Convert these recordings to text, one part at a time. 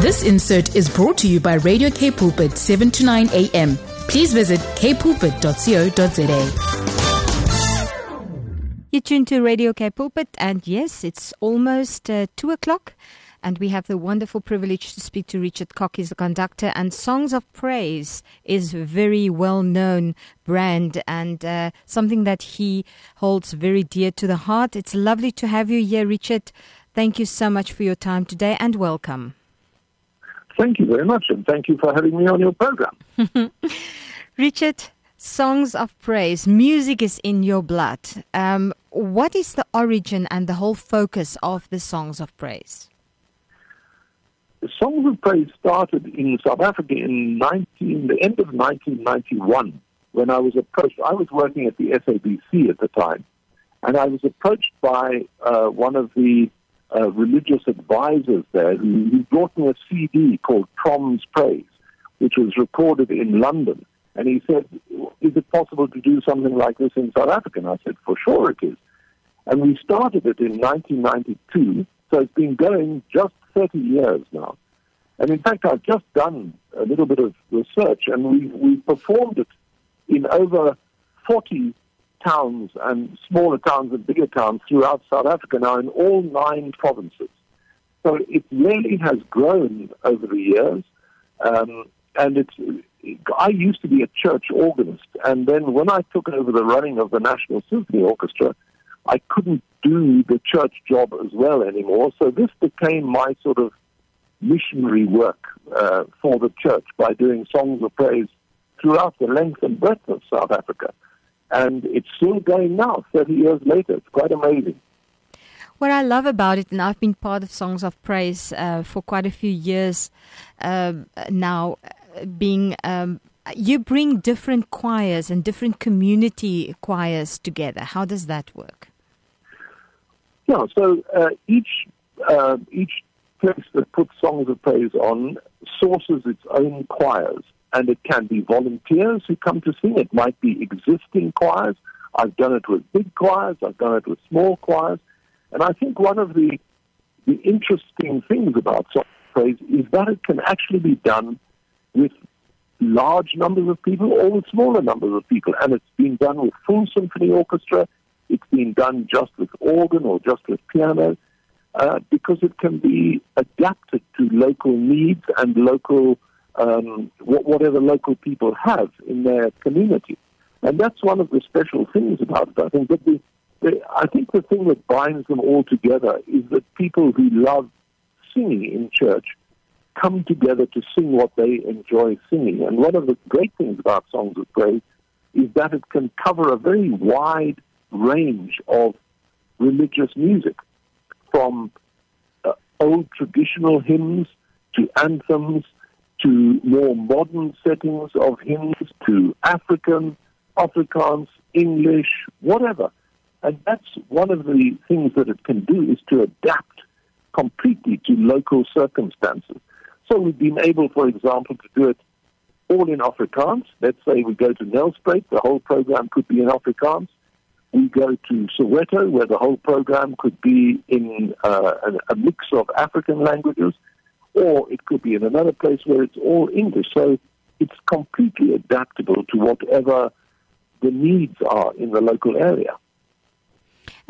This insert is brought to you by Radio K Pulpit 7 to 9 a.m. Please visit kpulpit.co.za. You tune to Radio K Pulpit, and yes, it's almost uh, 2 o'clock. And we have the wonderful privilege to speak to Richard Cock. He's the conductor, and Songs of Praise is a very well known brand and uh, something that he holds very dear to the heart. It's lovely to have you here, Richard. Thank you so much for your time today and welcome. Thank you very much, and thank you for having me on your program. Richard, songs of praise, music is in your blood. Um, what is the origin and the whole focus of the songs of praise? The Songs of Praise started in South Africa in 19, the end of 1991 when I was approached. I was working at the SABC at the time, and I was approached by uh, one of the uh, religious advisors there who, who brought me a CD called Prom's Praise, which was recorded in London. And he said, Is it possible to do something like this in South Africa? And I said, For sure it is. And we started it in 1992, so it's been going just 30 years now. And in fact, I've just done a little bit of research, and we, we performed it in over 40 towns and smaller towns and bigger towns throughout South Africa now in all nine provinces. So it really has grown over the years. Um, and it's, I used to be a church organist. And then when I took over the running of the National Symphony Orchestra, I couldn't do the church job as well anymore. So this became my sort of missionary work uh, for the church by doing songs of praise throughout the length and breadth of South Africa. And it's still going now, 30 years later. It's quite amazing. What I love about it, and I've been part of Songs of Praise uh, for quite a few years uh, now, being um, you bring different choirs and different community choirs together. How does that work? Yeah, so uh, each uh, each place that puts songs of praise on sources its own choirs, and it can be volunteers who come to sing. It might be existing choirs. I've done it with big choirs. I've done it with small choirs, and I think one of the the interesting things about of praise is that it can actually be done with large numbers of people or with smaller numbers of people, and it's been done with full symphony orchestra. It's been done just with organ or just with piano. Uh, because it can be adapted to local needs and local um, whatever local people have in their community, and that's one of the special things about it. I think that the, the I think the thing that binds them all together is that people who love singing in church come together to sing what they enjoy singing. And one of the great things about songs of praise is that it can cover a very wide range of religious music from uh, old traditional hymns to anthems to more modern settings of hymns to African, Afrikaans, English, whatever. And that's one of the things that it can do is to adapt completely to local circumstances. So we've been able, for example, to do it all in Afrikaans. Let's say we go to Nelspruit, the whole program could be in Afrikaans. We go to Soweto, where the whole program could be in uh, a, a mix of African languages, or it could be in another place where it's all English. So it's completely adaptable to whatever the needs are in the local area.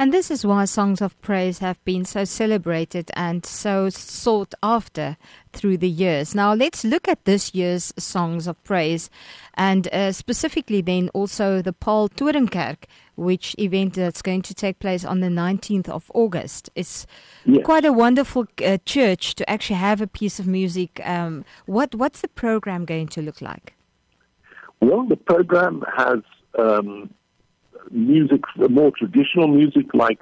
And this is why songs of praise have been so celebrated and so sought after through the years. Now, let's look at this year's songs of praise and uh, specifically then also the Paarl Toringkerk, which event that's going to take place on the 19th of August. It's yes. quite a wonderful uh, church to actually have a piece of music. Um, what What's the program going to look like? Well, the program has um, music, more traditional music like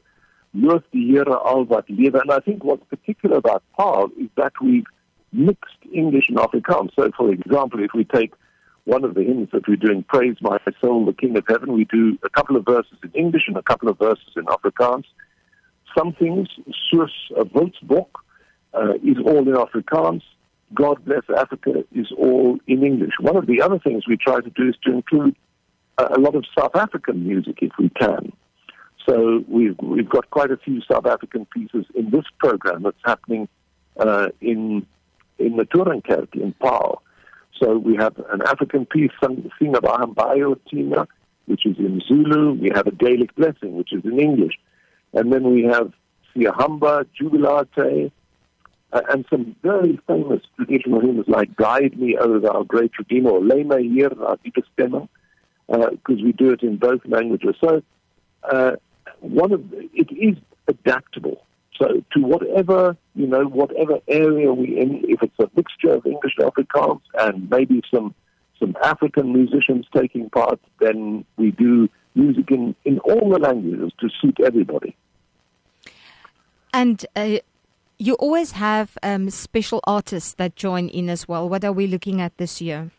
Loof die Here al wat. And I think what's particular about Paarl is that we've mixed English and Afrikaans. So, for example, if we take one of the hymns that we're doing, Praise My Soul, the King of Heaven, we do a couple of verses in English and a couple of verses in Afrikaans. Some things, Soos Wildsbok, uh, is all in Afrikaans. God Bless Africa is all in English. One of the other things we try to do is to include a lot of South African music if we can. So we've we've got quite a few South African pieces in this program that's happening uh, in in the Toringkerk in Paarl. So we have an African piece by Hambayo Tina, which is in Zulu. We have a Gaelic blessing, which is in English. And then we have Siyahamba, Jubilate, uh, and some very famous traditional hymns like Guide Me, O Thou Great Redeemer, or Lema Hier, because uh, we do it in both languages. So uh, one of it is adaptable. So to whatever you know, whatever area we in, if it's a mixture of English and Afrikaans and maybe some some African musicians taking part, then we do music in, in all the languages to suit everybody. And uh, you always have um, special artists that join in as well. What are we looking at this year?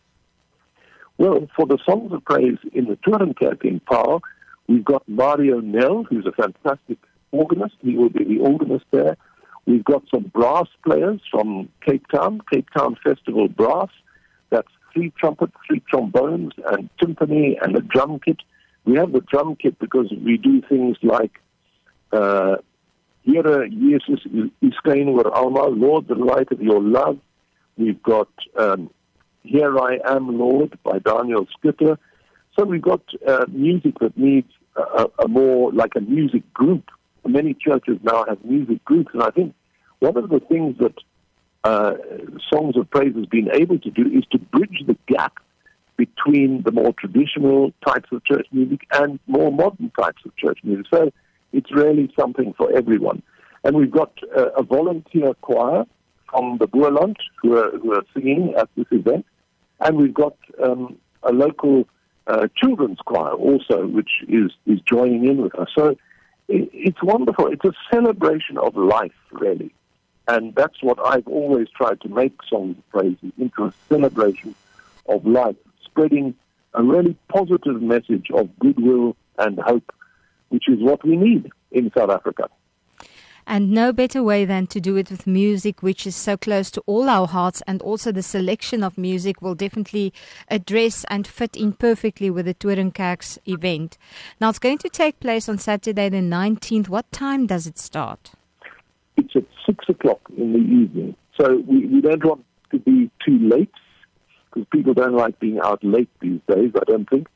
Well, for the Songs of Praise in the Toringkerk in Paarl, we've got Mario Nell, who's a fantastic organist. He will be the organist there. We've got some brass players from Cape Town, Cape Town Festival Brass. That's three trumpets, three trombones, and timpani, and a drum kit. We have the drum kit because we do things like uh, Here Jesus is almal, Lord, the light of your love. We've got um, Here I Am, Lord, by Daniel Schutte. So we've got uh, music that needs a, a more like a music group. Many churches now have music groups, and I think one of the things that uh, Songs of Praise has been able to do is to bridge the gap between the more traditional types of church music and more modern types of church music. So it's really something for everyone. And we've got uh, a volunteer choir from the Boland who who are singing at this event. And we've got um, a local uh, children's choir also, which is, is joining in with us. So it, it's wonderful. It's a celebration of life, really. And that's what I've always tried to make Songs of Praise into a celebration of life, spreading a really positive message of goodwill and hope, which is what we need in South Africa. And no better way than to do it with music, which is so close to all our hearts. And also, the selection of music will definitely address and fit in perfectly with the Toringkerk's event. Now, it's going to take place on Saturday, the 19th. What time does it start? It's at 6 o'clock in the evening. So, we, we don't want to be too late because people don't like being out late these days, I don't think.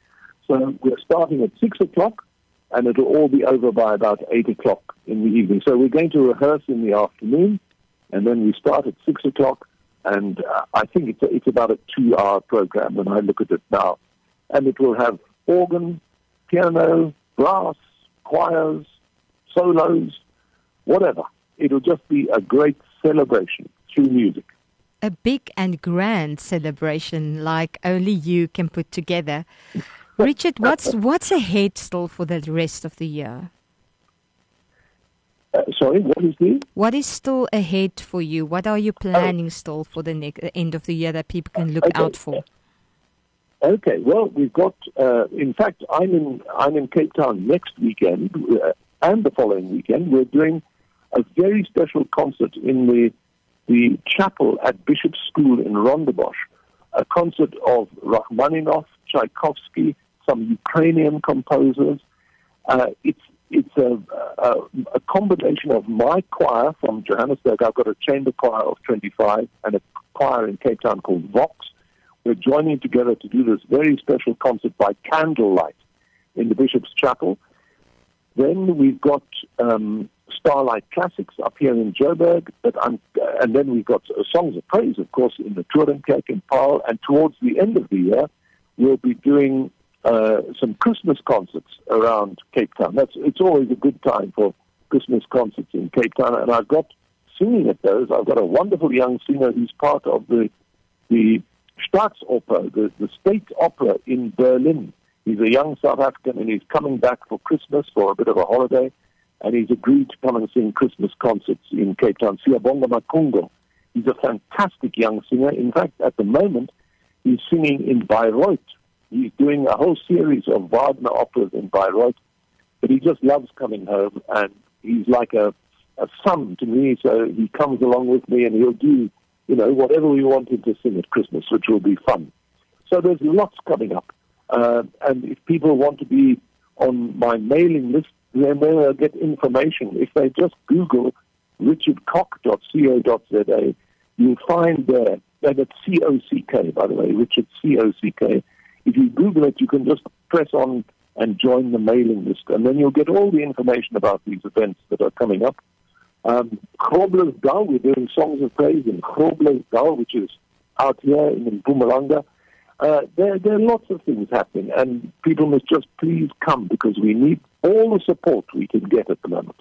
So, we're starting at 6 o'clock and it'll all be over by about 8 o'clock in the evening. So we're going to rehearse in the afternoon, and then we start at 6 o'clock, and uh, I think it's, a, it's about a two-hour program when I look at it now. And it will have organ, piano, brass, choirs, solos, whatever. It'll just be a great celebration through music. A big and grand celebration like only you can put together. Richard, what's what's ahead still for the rest of the year? Uh, sorry, what is the? What is still ahead for you? What are you planning oh. still for the ne- end of the year that people can look okay. out for? Okay, well, we've got. Uh, in fact, I'm in I'm in Cape Town next weekend uh, and the following weekend. We're doing a very special concert in the the chapel at Bishop's School in Rondebosch. A concert of Rachmaninoff, Tchaikovsky, some Ukrainian composers. Uh, it's it's a, a, a, combination of my choir from Johannesburg. I've got a chamber choir of 25 and a choir in Cape Town called Vox. We're joining together to do this very special concert by candlelight in the Bishop's Chapel. Then we've got um, Starlight Classics up here in Joburg, but I'm, and then we've got uh, Songs of Praise, of course, in the Toringkerk in Paarl. And towards the end of the year, we'll be doing uh, some Christmas concerts around Cape Town. That's it's always a good time for Christmas concerts in Cape Town, and I've got singing at those. I've got a wonderful young singer who's part of the the Staatsoper, the, the state opera in Berlin. He's a young South African, and he's coming back for Christmas for a bit of a holiday, and he's agreed to come and sing Christmas concerts in Cape Town. Siyabonga Maqungo. He's a fantastic young singer. In fact, at the moment, he's singing in Bayreuth, He's doing a whole series of Wagner operas in Bayreuth, but he just loves coming home, and he's like a, a son to me. So he comes along with me, and he'll do, you know, whatever we want him to sing at Christmas, which will be fun. So there's lots coming up, uh, and if people want to be on my mailing list, then they'll get information. If they just Google richardcock.co.za, you'll find there, and it's C-O-C-K, by the way, Richard C-O-C-K. If you Google it, you can just press on and join the mailing list, and then you'll get all the information about these events that are coming up. Um, Groblersdal, we're doing Songs of Praise in Groblersdal, which is out here in Mpumalanga. Uh, there, there are lots of things happening, and people must just please come because we need all the support we can get at the moment.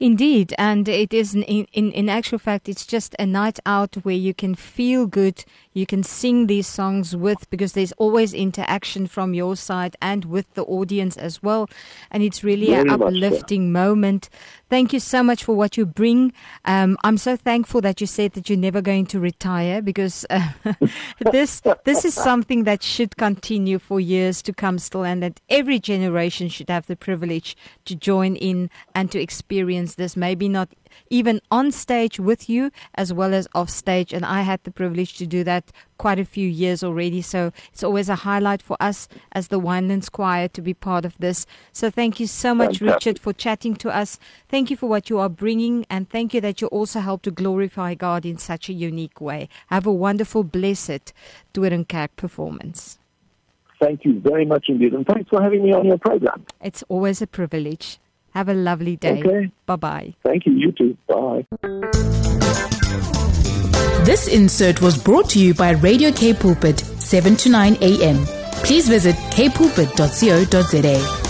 Indeed, and it is in, in in actual fact, it's just a night out where you can feel good. You can sing these songs with because there's always interaction from your side and with the audience as well, and it's really an much uplifting moment. Thank you so much for what you bring. Um, I'm so thankful that you said that you're never going to retire because uh, this this is something that should continue for years to come still, and that every generation should have the privilege to join in and to experience this. Maybe not even on stage with you as well as off stage, and I had the privilege to do that quite a few years already. So it's always a highlight for us as the Winelands Choir to be part of this. So thank you so much, Fantastic. Richard, for chatting to us. Thank you for what you are bringing, and thank you that you also help to glorify God in such a unique way. Have a wonderful, blessed Doornkerk performance. Thank you very much indeed, and thanks for having me on your program. It's always a privilege. Have a lovely day. Okay. Bye bye. Thank you. You too. Bye. This insert was brought to you by Radio K Pulpit, 7 to 9 a.m. Please visit kpulpit.co.za.